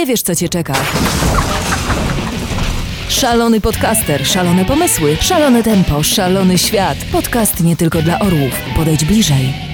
nie wiesz, co cię czeka. Szalony podcaster, szalone pomysły, szalone tempo, szalony świat. Podcast nie tylko dla orłów. Podejdź bliżej.